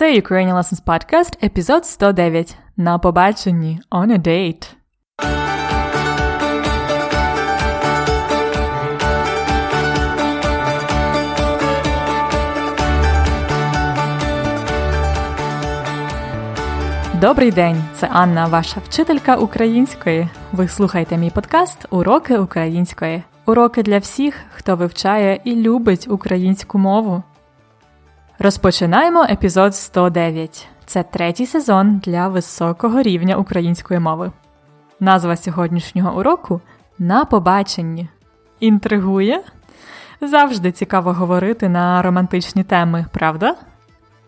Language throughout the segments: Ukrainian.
Це Ukrainian Lessons Podcast, епізод 109. На побаченні on a date. Добрий день, це Анна, ваша вчителька української. Ви слухаєте мій подкаст Уроки української. Уроки для всіх, хто вивчає і любить українську мову. Розпочинаємо епізод 109. Це третій сезон для високого рівня української мови. Назва сьогоднішнього уроку на побаченні. Інтригує? Завжди цікаво говорити на романтичні теми, правда?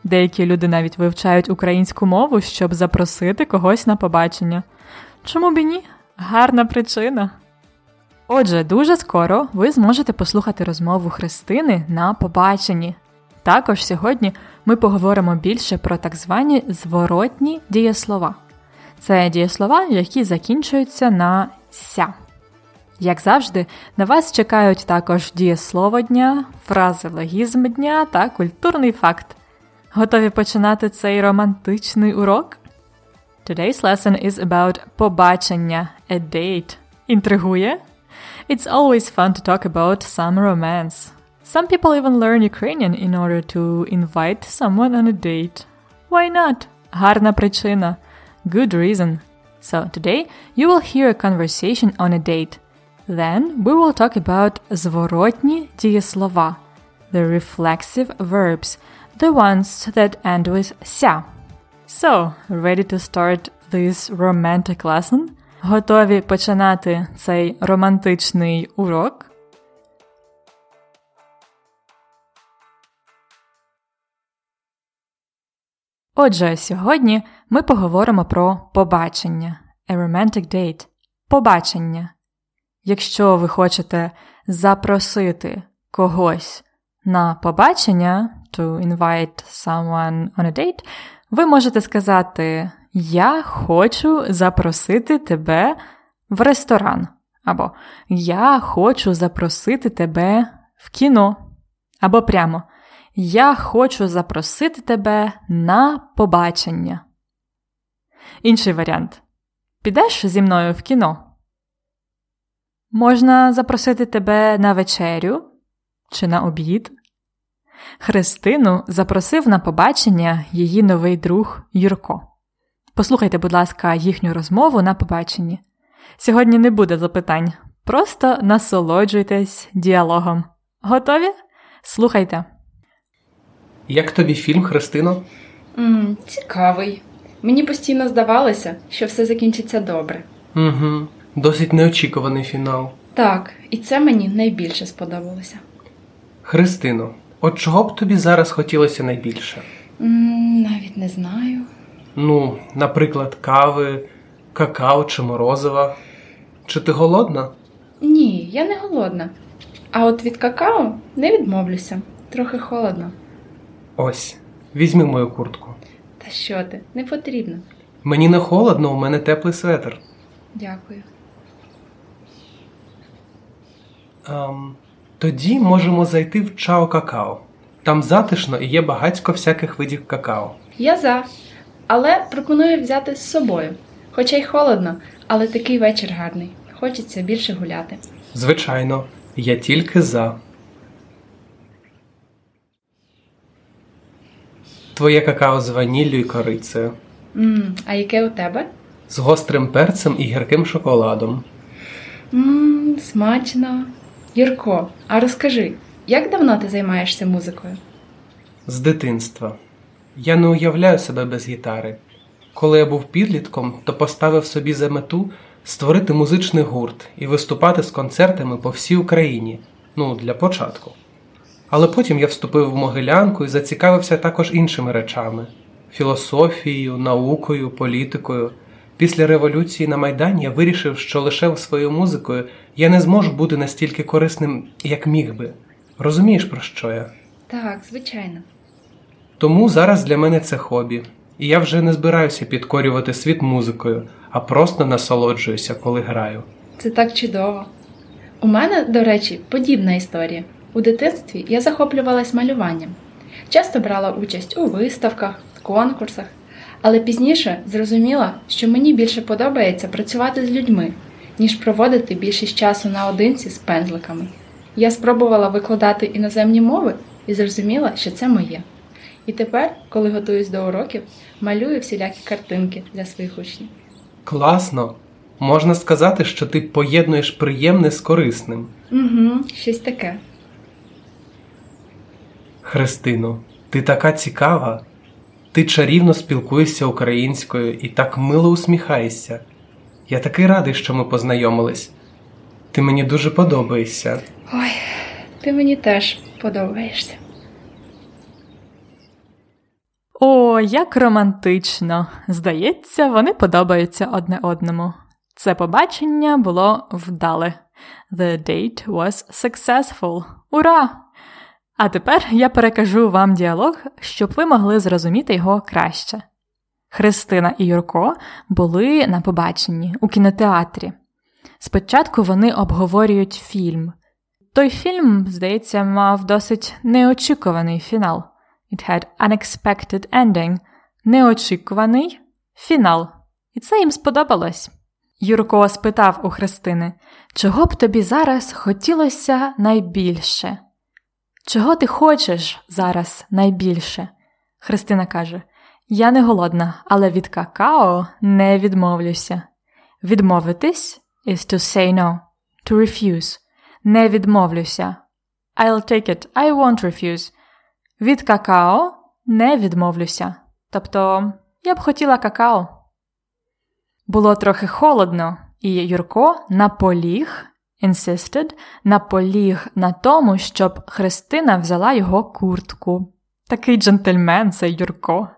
Деякі люди навіть вивчають українську мову, щоб запросити когось на побачення. Чому б і ні? Гарна причина. Отже, дуже скоро ви зможете послухати розмову Христини на побаченні. Також сьогодні ми поговоримо більше про так звані зворотні дієслова. Це дієслова, які закінчуються на ся. Як завжди, на вас чекають також дієслово дня, фразеологізм дня та культурний факт. Готові починати цей романтичний урок? Today's lesson is about побачення, a date. Інтригує? It's always fun to talk about some romance. Some people even learn Ukrainian in order to invite someone on a date. Why not? Гарна причина. Good reason. So today you will hear a conversation on a date. Then we will talk about зворотні дієслова, the reflexive verbs, the ones that end with ся. So, ready to start this romantic lesson? Готові починати цей романтичний урок? Отже, сьогодні ми поговоримо про побачення a romantic date. Побачення. Якщо ви хочете запросити когось на побачення, to invite someone on a date, ви можете сказати Я хочу запросити тебе в ресторан. Або Я хочу запросити тебе в кіно. Або прямо Я хочу запросити тебе на побачення. Інший варіант. Підеш зі мною в кіно? Можна запросити тебе на вечерю чи на обід. Христину запросив на побачення її новий друг Юрко. Послухайте, будь ласка, їхню розмову на побаченні. Сьогодні не буде запитань, просто насолоджуйтесь діалогом. Готові? Слухайте. Як тобі фільм Христино? М, цікавий. Мені постійно здавалося, що все закінчиться добре. Угу. Досить неочікуваний фінал. Так, і це мені найбільше сподобалося. Христино, от чого б тобі зараз хотілося найбільше? М, навіть не знаю. Ну, наприклад, кави, какао чи морозива. Чи ти голодна? Ні, я не голодна. А от від какао не відмовлюся. Трохи холодно. Ось, візьми мою куртку. Та що ти, не потрібно. Мені не холодно, у мене теплий светр. Дякую. Ем, тоді можемо зайти в Чао Какао. Там затишно і є багатько всяких видів какао. Я за. Але пропоную взяти з собою. Хоча й холодно, але такий вечір гарний. Хочеться більше гуляти. Звичайно, я тільки за. Твоє какао з ваніллю і корицею, М, а яке у тебе? з гострим перцем і гірким шоколадом. Мм, смачно. Юрко, а розкажи, як давно ти займаєшся музикою? З дитинства. Я не уявляю себе без гітари. Коли я був підлітком, то поставив собі за мету створити музичний гурт і виступати з концертами по всій Україні. Ну, для початку. Але потім я вступив в Могилянку і зацікавився також іншими речами: філософією, наукою, політикою. Після революції на Майдані я вирішив, що лише своєю музикою я не зможу бути настільки корисним, як міг би. Розумієш, про що я? Так, звичайно. Тому зараз для мене це хобі, і я вже не збираюся підкорювати світ музикою, а просто насолоджуюся, коли граю. Це так чудово. У мене, до речі, подібна історія. У дитинстві я захоплювалась малюванням. Часто брала участь у виставках, конкурсах. Але пізніше зрозуміла, що мені більше подобається працювати з людьми, ніж проводити більшість часу наодинці з пензликами. Я спробувала викладати іноземні мови і зрозуміла, що це моє. І тепер, коли готуюсь до уроків, малюю всілякі картинки для своїх учнів. Класно! Можна сказати, що ти поєднуєш приємне з корисним. Угу, щось таке. Христино, ти така цікава. Ти чарівно спілкуєшся українською і так мило усміхаєшся. Я такий радий, що ми познайомились. Ти мені дуже подобаєшся. Ой, ти мені теж подобаєшся. О, як романтично! Здається, вони подобаються одне одному. Це побачення було вдале. The date was successful. Ура! А тепер я перекажу вам діалог, щоб ви могли зрозуміти його краще. Христина і Юрко були на побаченні у кінотеатрі. Спочатку вони обговорюють фільм. Той фільм, здається, мав досить неочікуваний фінал. It had unexpected ending. Неочікуваний фінал. І це їм сподобалось. Юрко спитав у Христини, чого б тобі зараз хотілося найбільше? Чого ти хочеш зараз найбільше? Христина каже: Я не голодна, але від какао не відмовлюся. Відмовитись is to say no, to refuse. Не відмовлюся. I'll take it, I won't refuse. Від какао не відмовлюся. Тобто, я б хотіла какао. Було трохи холодно, і Юрко наполіг, insisted, наполіг на тому, щоб Христина взяла його куртку. Такий джентльмен це Юрко.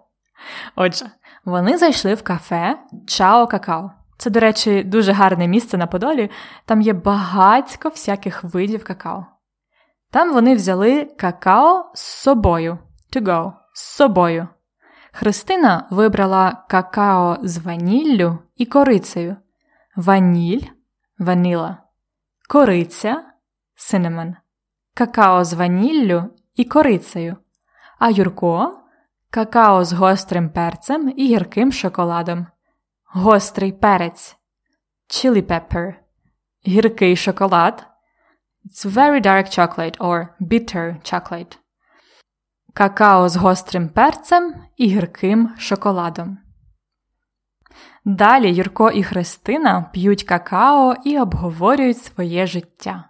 Отже, вони зайшли в кафе Чао Какао. Це, до речі, дуже гарне місце на Подолі, там є багатько всяких видів какао. Там вони взяли какао з собою. To go. З собою. Христина вибрала какао з ваніллю і корицею. Ваніль vanilla. Кориця cinnamon. Какао з ваніллю і корицею. А Юрко какао з гострим перцем і гірким шоколадом. Гострий перець. Chili pepper. Гіркий шоколад. It's very dark chocolate or bitter chocolate. Какао з гострим перцем і гірким шоколадом. Далі Юрко і Христина п'ють какао і обговорюють своє життя.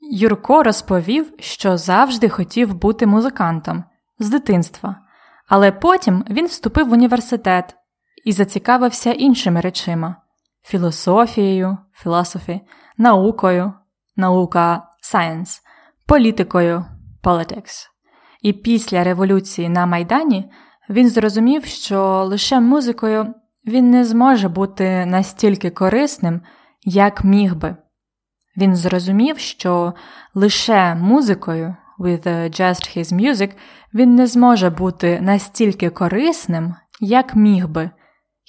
Юрко розповів, що завжди хотів бути музикантом з дитинства, але потім він вступив в університет і зацікавився іншими речима філософією, philosophy, наукою, наука science, політикою politics. І після революції на Майдані він зрозумів, що лише музикою він не зможе бути настільки корисним, як міг би. Він зрозумів, що лише музикою, with just his music, він не зможе бути настільки корисним, як міг би.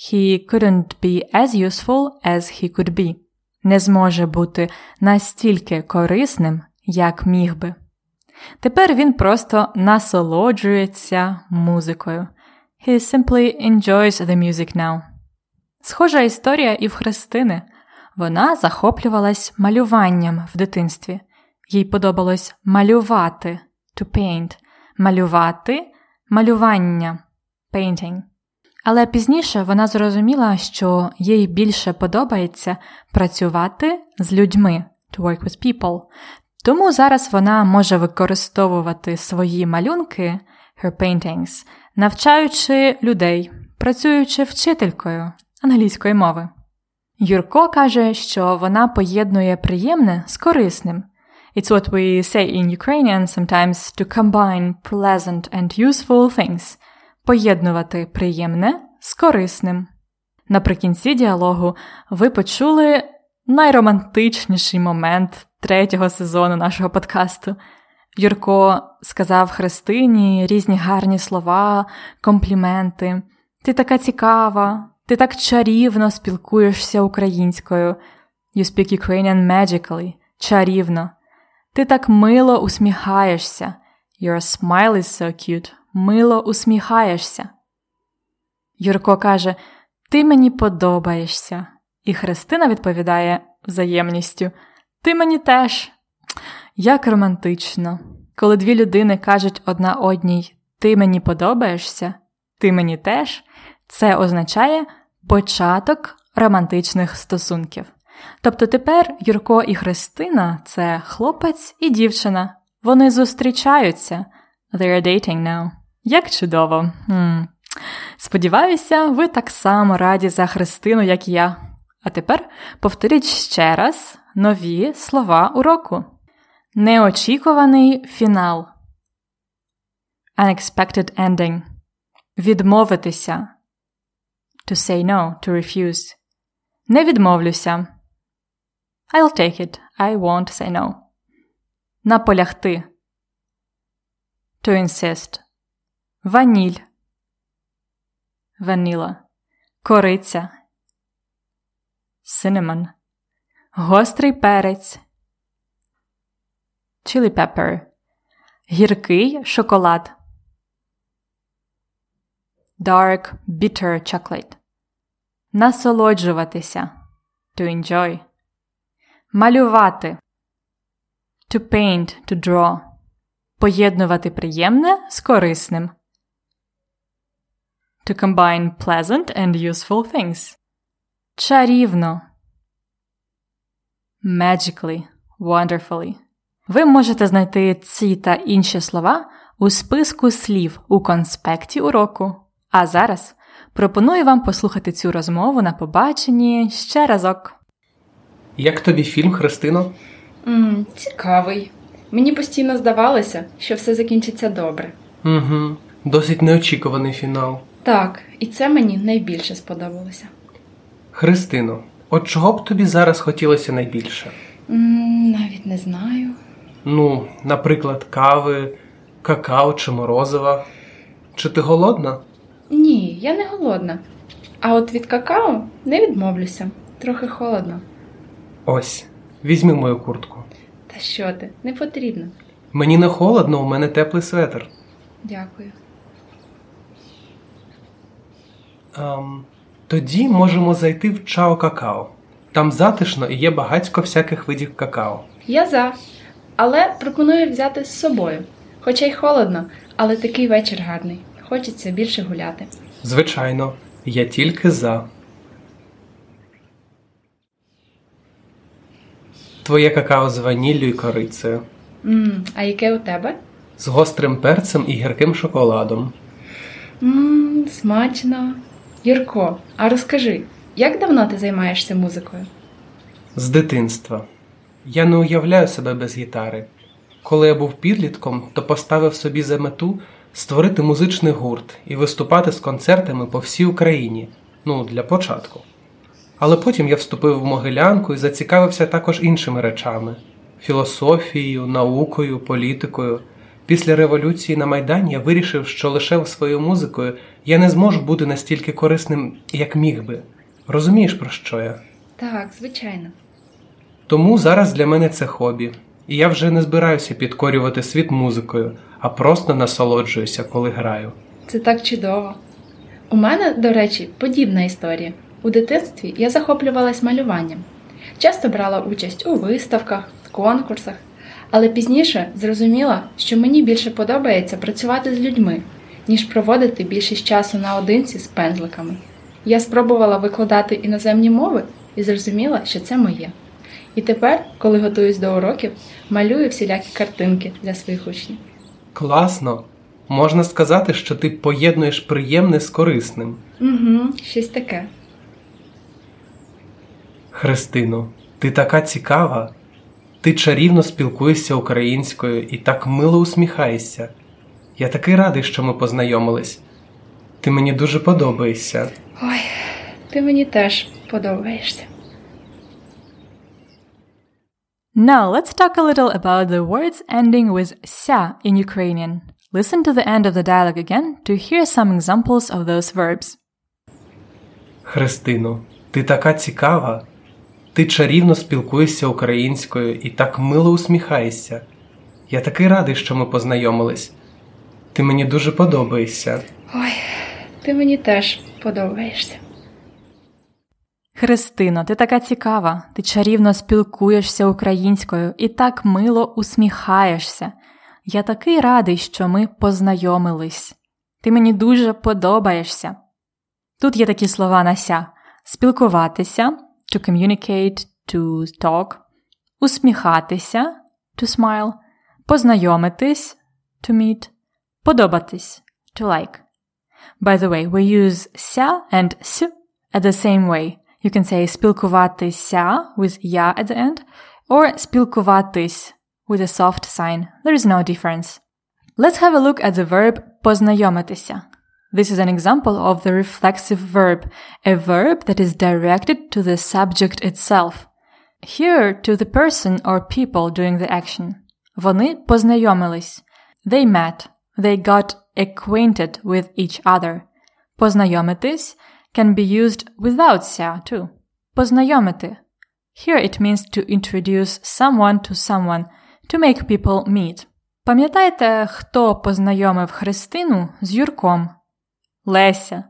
He couldn't be as useful as he could be. Не зможе бути настільки корисним, як міг би. Тепер він просто насолоджується музикою. He simply enjoys the music now. Схожа історія і в Христини. Вона захоплювалась малюванням в дитинстві. Їй подобалось малювати to paint, малювати малювання painting. Але пізніше вона зрозуміла, що їй більше подобається працювати з людьми to work with people. Тому зараз вона може використовувати свої малюнки her paintings, навчаючи людей, працюючи вчителькою англійської мови. Юрко каже, що вона поєднує приємне з корисним. It's what we say in Ukrainian sometimes to combine pleasant and useful things поєднувати приємне з корисним. Наприкінці діалогу ви почули найромантичніший момент третього сезону нашого подкасту. Юрко сказав Христині різні гарні слова, компліменти. Ти така цікава, ти так чарівно спілкуєшся українською. You speak Ukrainian magically, чарівно. Ти так мило усміхаєшся. Your smile is so cute. Мило усміхаєшся. Юрко каже: Ти мені подобаєшся. І Христина відповідає взаємністю: Ти мені теж. Як романтично, коли дві людини кажуть одна одній Ти мені подобаєшся, ти мені теж, це означає початок романтичних стосунків. Тобто тепер Юрко і Христина це хлопець і дівчина. Вони зустрічаються. They're dating now. Як чудово. Хм. Сподіваюся, ви так само раді за Христину, як я. А тепер повторіть ще раз нові слова уроку. Неочікуваний фінал. Unexpected ending. Відмовитися. To say no, to refuse. Не відмовлюся. I'll take it. I won't say no. Наполягти. To insist. Ваніль. Vanilla. Кориця. Cinnamon. Гострий перець. Chili pepper. Гіркий шоколад. Dark bitter chocolate. Насолоджуватися. To enjoy. Малювати. To paint, to draw. Поєднувати приємне з корисним. To combine pleasant and useful things. Чарівно. Magically. Wonderfully. Ви можете знайти ці та інші слова у списку слів у конспекті уроку. А зараз пропоную вам послухати цю розмову на побаченні ще разок. Як тобі фільм, Христино? Ммм, цікавий. Мені постійно здавалося, що все закінчиться добре. Угу. Досить неочікуваний фінал. Так, і це мені найбільше сподобалося. Христино, от чого б тобі зараз хотілося найбільше? М, навіть не знаю. Ну, наприклад, кави, какао чи морозива. Чи ти голодна? Ні, я не голодна. А от від какао не відмовлюся. Трохи холодно. Ось, візьми мою куртку. Та що ти, не потрібно. Мені не холодно, у мене теплий светр. Дякую. Ем, тоді можемо зайти в Чао Какао. Там затишно і є багатько всяких видів какао. Я за. Але пропоную взяти з собою. Хоча й холодно, але такий вечір гарний. Хочеться більше гуляти. Звичайно, я тільки за. Твоє какао з ваніллю і корицею, Мм, а яке у тебе? з гострим перцем і гірким шоколадом. Мм, смачно. Юрко, а розкажи, як давно ти займаєшся музикою? З дитинства. Я не уявляю себе без гітари. Коли я був підлітком, то поставив собі за мету створити музичний гурт і виступати з концертами по всій Україні. Ну, для початку. Але потім я вступив в Могилянку і зацікавився також іншими речами філософією, наукою, політикою. Після революції на Майдані я вирішив, що лише своєю музикою я не зможу бути настільки корисним, як міг би. Розумієш, про що я? Так, звичайно. Тому зараз для мене це хобі, і я вже не збираюся підкорювати світ музикою, а просто насолоджуюся, коли граю. Це так чудово. У мене, до речі, подібна історія. У дитинстві я захоплювалась малюванням. Часто брала участь у виставках, конкурсах, але пізніше зрозуміла, що мені більше подобається працювати з людьми, ніж проводити більшість часу наодинці з пензликами. Я спробувала викладати іноземні мови і зрозуміла, що це моє. І тепер, коли готуюсь до уроків, малюю всілякі картинки для своїх учнів. Класно! Можна сказати, що ти поєднуєш приємне з корисним. Угу, щось таке. Христино, ти така цікава. Ти чарівно спілкуєшся українською і так мило усміхаєшся. Я такий радий, що ми познайомились. Ти мені дуже подобаєшся. Ой, ти мені теж подобаєшся. Now let's talk a little about the words ending with ся in Ukrainian. Listen to the end of the dialogue again to hear some examples of those verbs. Христино, ти така цікава. Ти чарівно спілкуєшся українською і так мило усміхаєшся. Я такий радий, що ми познайомились. Ти мені дуже подобаєшся. Ой, ти мені теж подобаєшся. Христино, ти така цікава, ти чарівно спілкуєшся українською і так мило усміхаєшся. Я такий радий, що ми познайомились. Ти мені дуже подобаєшся. Тут є такі слова на ся спілкуватися to communicate, to talk, усміхатися to smile, познайомитись to meet, подобатись to like. By the way, we use ся and с at the same way. You can say спілкуватися with я at the end, or спілкуватись with a soft sign. There is no difference. Let's have a look at the verb познайомитися. This is an example of the reflexive verb, a verb that is directed to the subject itself. Here, to the person or people doing the action. Вони познайомились. They met. They got acquainted with each other. Познайомитись can be used without ся too. Познайомити. Here it means to introduce someone to someone, to make people meet. Пам'ятаєте, хто познайомив Христину з Юрком? Леся.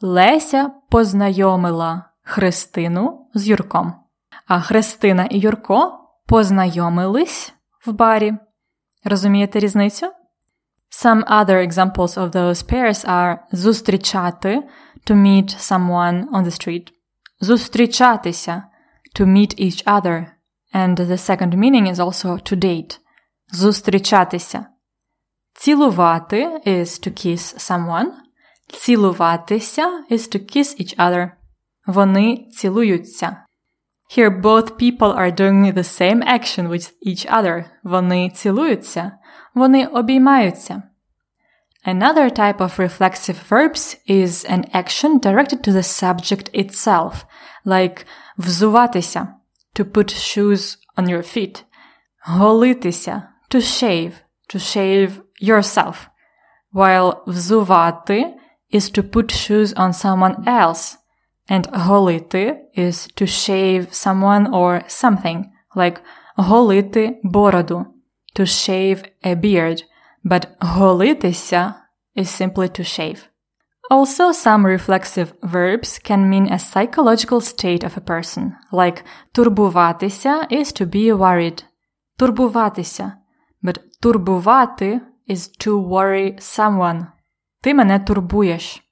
Леся познайомила Христину з Юрком. А Христина і Юрко познайомились в барі. Розумієте різницю? Some other examples of those pairs are зустрічати to meet someone on the street. Зустрічатися to meet each other. And the second meaning is also to date. Зустрічатися. Цілувати is to kiss someone. Цілуватися is to kiss each other. Вони цілуються. Here both people are doing the same action with each other. Вони цілуються. Вони обіймаються. Another type of reflexive verbs is an action directed to the subject itself, like взуватися, to put shoes on your feet, голитися, to shave, to shave yourself, while взувати is to put shoes on someone else, and голити is to shave someone or something, like голити бороду, to shave a beard, but голитися is simply to shave. Also, some reflexive verbs can mean a psychological state of a person, like турбуватися is to be worried. Турбуватися. But турбувати is to worry someone. Ти мене турбуєш.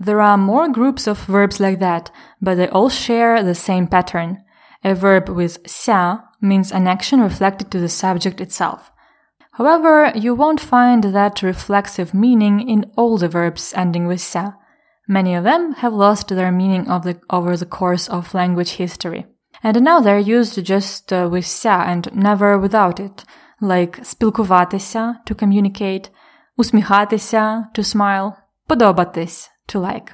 There are more groups of verbs like that, but they all share the same pattern. A verb with ся means an action reflected to the subject itself. However, you won't find that reflexive meaning in all the verbs ending with ся. Many of them have lost their meaning the, over the course of language history. And now they're used just uh, with ся and never without it, like спілкуватися to communicate, усміхатися to smile, подобатись to like.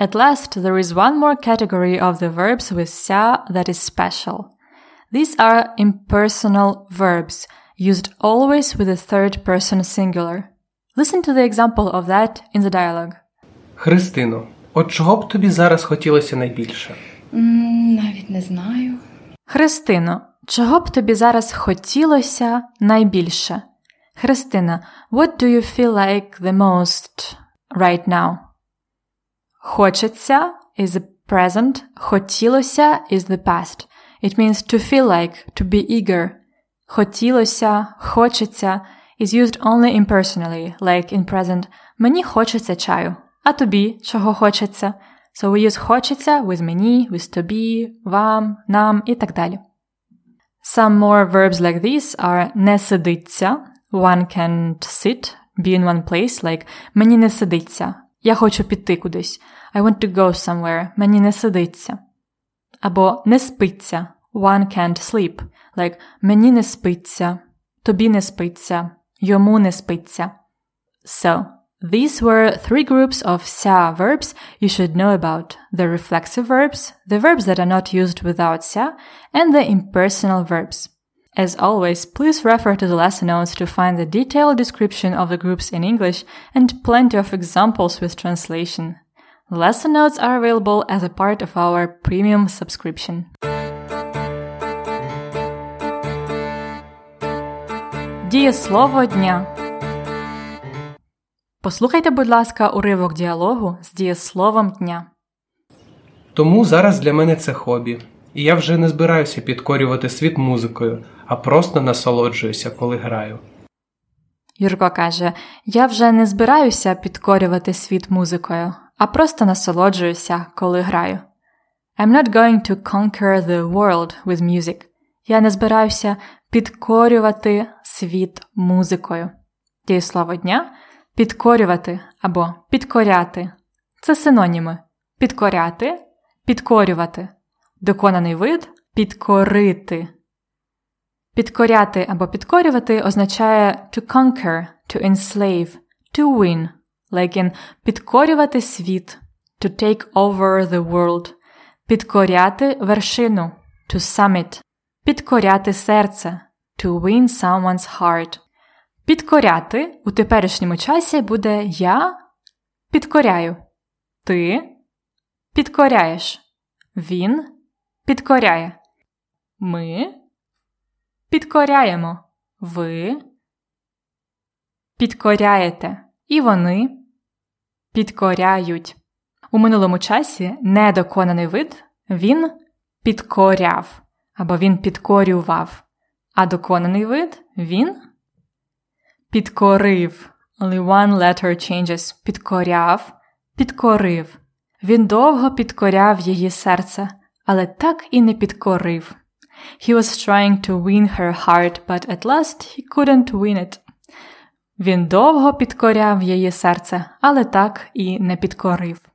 At last, there is one more category of the verbs with ся that is special. These are impersonal verbs, used always with the third person singular. Listen to the example of that in the dialogue. Христино, от чого б тобі зараз хотілося найбільше? М, навіть не знаю. Христино, чого б тобі зараз хотілося найбільше? Христина, what do you feel like the most right now? Хочеться is the present, хотілося is the past. It means to feel like, to be eager. Хотілося, хочеться is used only impersonally, like in present. Мені хочеться чаю. А тобі чого хочеться? So we use хочеться with мені, with тобі, вам, нам і так далі. Some more verbs like these are не сидиться. One can't sit, be in one place, like мені не сидиться. Я хочу піти кудись. I want to go somewhere. Мені не сидиться. Або не спиться. One can't sleep. Like мені не спиться. Тобі не спиться. Йому не спиться. So, these were three groups of ся verbs you should know about. The reflexive verbs, the verbs that are not used without ся, and the impersonal verbs. As always, please refer to the lesson notes to find the detailed description of the groups in English and plenty of examples with translation. The lesson notes are available as a part of our premium subscription. Дієслово дня. Послухайте, будь ласка, уривок діалогу з дієсловом дня. Тому зараз для мене це хобі, і я вже не збираюся підкорювати світ музикою, а просто насолоджуюся, коли граю. Юрко каже: Я вже не збираюся підкорювати світ музикою, а просто насолоджуюся, коли граю. I'm not going to conquer the world with music. Я не збираюся підкорювати світ музикою. Дієслово дня підкорювати або підкоряти. Це синоніми підкоряти, підкорювати, доконаний вид підкорити. Підкоряти або підкорювати означає to conquer, to enslave, to win, like in підкорювати світ, to take over the world, підкоряти вершину, to summit, підкоряти серце, to win someone's heart. Підкоряти у теперішньому часі буде я підкоряю, ти підкоряєш, він підкоряє, ми підкоряємо, ви підкоряєте, і вони підкоряють. У минулому часі недоконаний вид він підкоряв або він підкорював, а доконаний вид він підкорив. Only one letter changes. Підкоряв, підкорив. Він довго підкоряв її серце, але так і не підкорив. He was trying to win her heart, but at last he couldn't win it. Він довго підкоряв її серце, але так і не підкорив.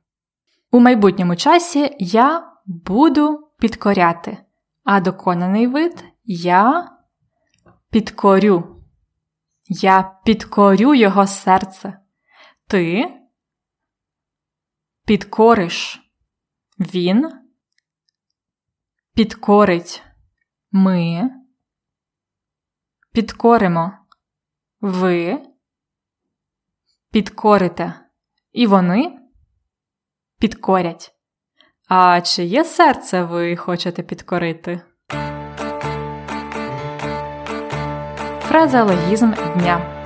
У майбутньому часі я буду підкоряти, а доконаний вид я підкорю. Я підкорю його серце. Ти підкориш. Він підкорить. Ми підкоримо. Ви підкорите. І вони підкорять. А чиє серце ви хочете підкорити? Фразеологізм дня.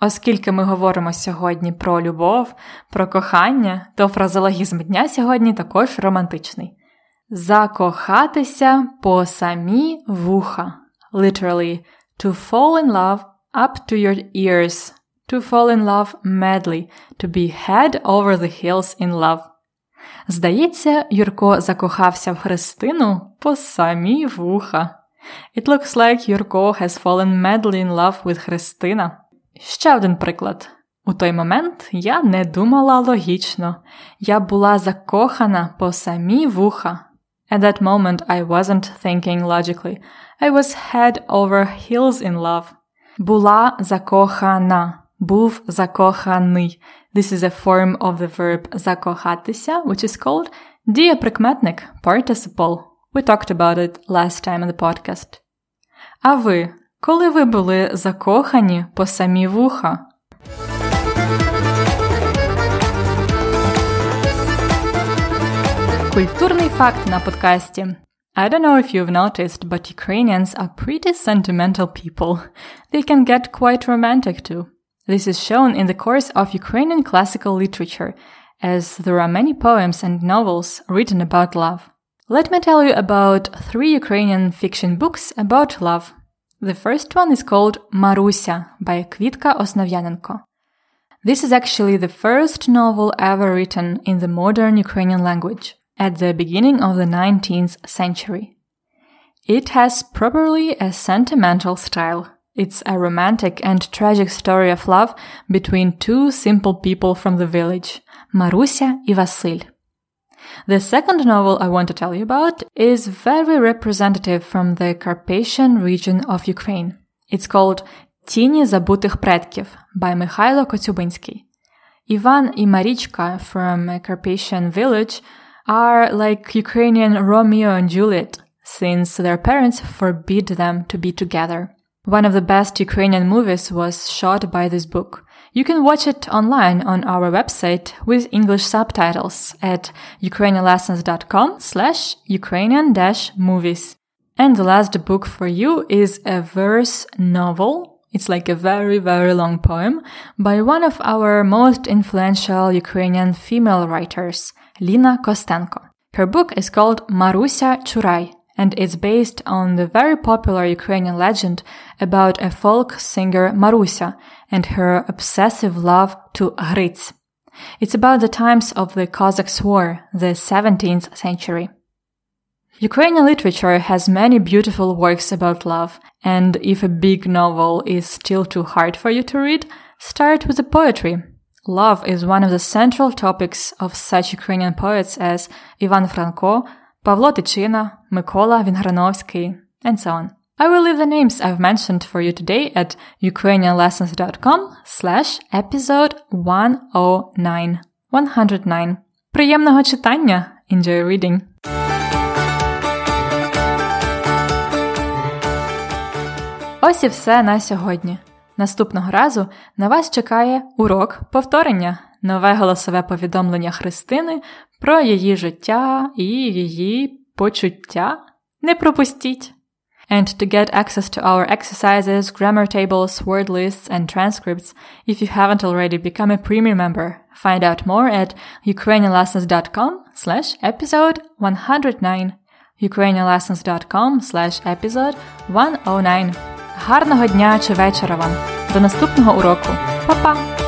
Оскільки ми говоримо сьогодні про любов, про кохання, то фразеологізм дня сьогодні також романтичний. Закохатися по самі вуха. Literally, to fall in love up to your ears. To fall in love madly, to be head over the hills in love. Здається, Юрко закохався в Христину по самі вуха. It looks like Юрко has fallen madly in love with Христина. Ще один приклад. У той момент я не думала логічно. Я була закохана по самі вуха. At that moment I wasn't thinking logically. I was head over heels in love. Була закохана. Був закоханий. This is a form of the verb закохатися, which is called дієприкметник, participle. We talked about it last time in the podcast. А ви, коли ви були закохані по самі вуха? Культурний факт на подкасті. I don't know if you've noticed, but Ukrainians are pretty sentimental people. They can get quite romantic too. This is shown in the course of Ukrainian classical literature, as there are many poems and novels written about love. Let me tell you about three Ukrainian fiction books about love. The first one is called Marusia by Kvitka Osnovyanenko. This is actually the first novel ever written in the modern Ukrainian language at the beginning of the 19th century. It has properly a sentimental style. It's a romantic and tragic story of love between two simple people from the village, Marusia and Vasil. The second novel I want to tell you about is very representative from the Carpathian region of Ukraine. It's called Тіні забутих предків by Михайло Коцюбинський. Ivan and Marichka from a Carpathian village are like Ukrainian Romeo and Juliet, since their parents forbid them to be together. One of the best Ukrainian movies was shot by this book. You can watch it online on our website with English subtitles at ukrainianlessons.com slash Ukrainian dash movies. And the last book for you is a verse novel. It's like a very, very long poem by one of our most influential Ukrainian female writers, Lina Kostenko. Her book is called Marusia Churai, and it's based on the very popular Ukrainian legend about a folk singer Marusia and her obsessive love to Grits. It's about the times of the Cossacks' War, the 17th century. Ukrainian literature has many beautiful works about love, and if a big novel is still too hard for you to read, start with the poetry. Love is one of the central topics of such Ukrainian poets as Ivan Franko, Pavlo Tychina, Mykola Vingрановsky, and so on. I will leave the names I've mentioned for you today at ukrainianlessons.com slash episode 109. 109. Приємного читання! Enjoy reading! Ось і все на сьогодні. Наступного разу на вас чекає урок повторення, нове голосове повідомлення Христини про її життя і її почуття. Не пропустіть! And to get access to our exercises, grammar tables, word lists, and transcripts, if you haven't already become a premium member, find out more at ukrainianlessons.com slash episode 109 ukrainianlessons.com slash episode 109 Гарного дня чи вечора вам. До наступного уроку. Па-па!